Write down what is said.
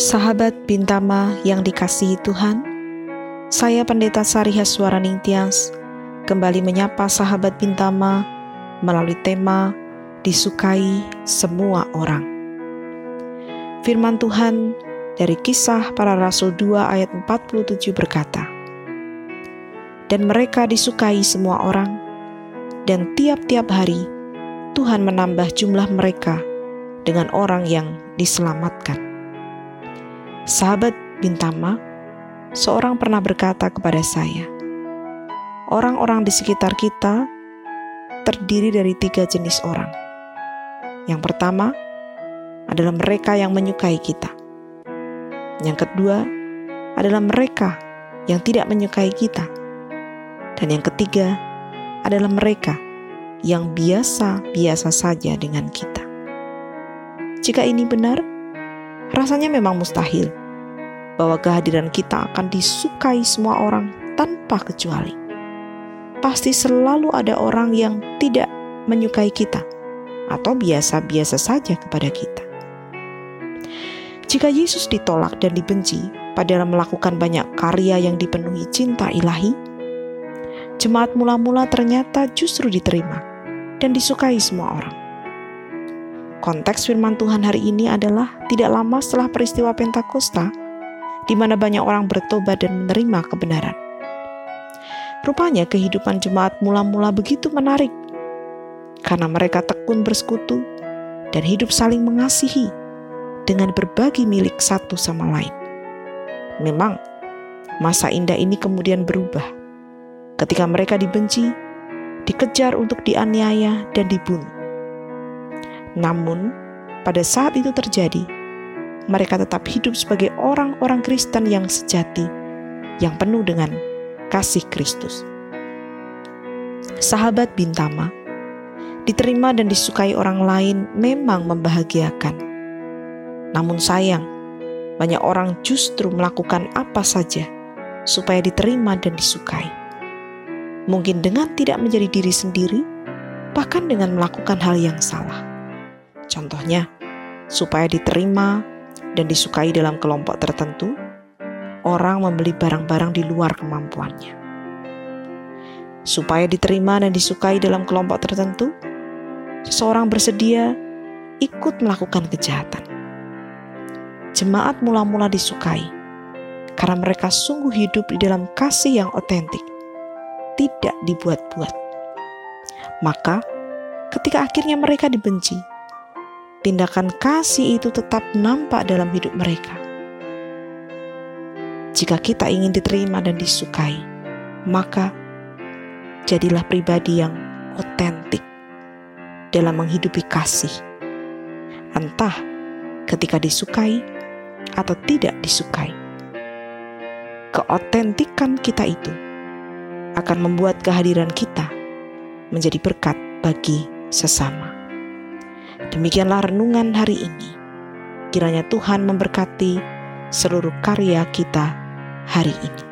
Sahabat Bintama yang dikasihi Tuhan, saya Pendeta Sari Haswara Ningtyas kembali menyapa sahabat Bintama melalui tema disukai semua orang. Firman Tuhan dari kisah para rasul 2 ayat 47 berkata, Dan mereka disukai semua orang, dan tiap-tiap hari Tuhan menambah jumlah mereka dengan orang yang diselamatkan. Sahabat Bintama, seorang pernah berkata kepada saya, orang-orang di sekitar kita terdiri dari tiga jenis orang. Yang pertama adalah mereka yang menyukai kita. Yang kedua adalah mereka yang tidak menyukai kita. Dan yang ketiga adalah mereka yang biasa-biasa saja dengan kita. Jika ini benar, rasanya memang mustahil bahwa kehadiran kita akan disukai semua orang tanpa kecuali. Pasti selalu ada orang yang tidak menyukai kita atau biasa-biasa saja kepada kita. Jika Yesus ditolak dan dibenci padahal melakukan banyak karya yang dipenuhi cinta ilahi, jemaat mula-mula ternyata justru diterima dan disukai semua orang. Konteks firman Tuhan hari ini adalah tidak lama setelah peristiwa Pentakosta, di mana banyak orang bertobat dan menerima kebenaran. Rupanya kehidupan jemaat mula-mula begitu menarik, karena mereka tekun bersekutu dan hidup saling mengasihi dengan berbagi milik satu sama lain. Memang, masa indah ini kemudian berubah ketika mereka dibenci, dikejar untuk dianiaya, dan dibunuh. Namun, pada saat itu terjadi, mereka tetap hidup sebagai orang-orang Kristen yang sejati, yang penuh dengan kasih Kristus. Sahabat Bintama, diterima dan disukai orang lain memang membahagiakan namun sayang, banyak orang justru melakukan apa saja supaya diterima dan disukai. Mungkin dengan tidak menjadi diri sendiri, bahkan dengan melakukan hal yang salah. Contohnya, supaya diterima dan disukai dalam kelompok tertentu, orang membeli barang-barang di luar kemampuannya. Supaya diterima dan disukai dalam kelompok tertentu, seseorang bersedia ikut melakukan kejahatan jemaat mula-mula disukai karena mereka sungguh hidup di dalam kasih yang otentik, tidak dibuat-buat. Maka, ketika akhirnya mereka dibenci, tindakan kasih itu tetap nampak dalam hidup mereka. Jika kita ingin diterima dan disukai, maka jadilah pribadi yang otentik dalam menghidupi kasih. Entah ketika disukai atau tidak disukai. Keotentikan kita itu akan membuat kehadiran kita menjadi berkat bagi sesama. Demikianlah renungan hari ini. Kiranya Tuhan memberkati seluruh karya kita hari ini.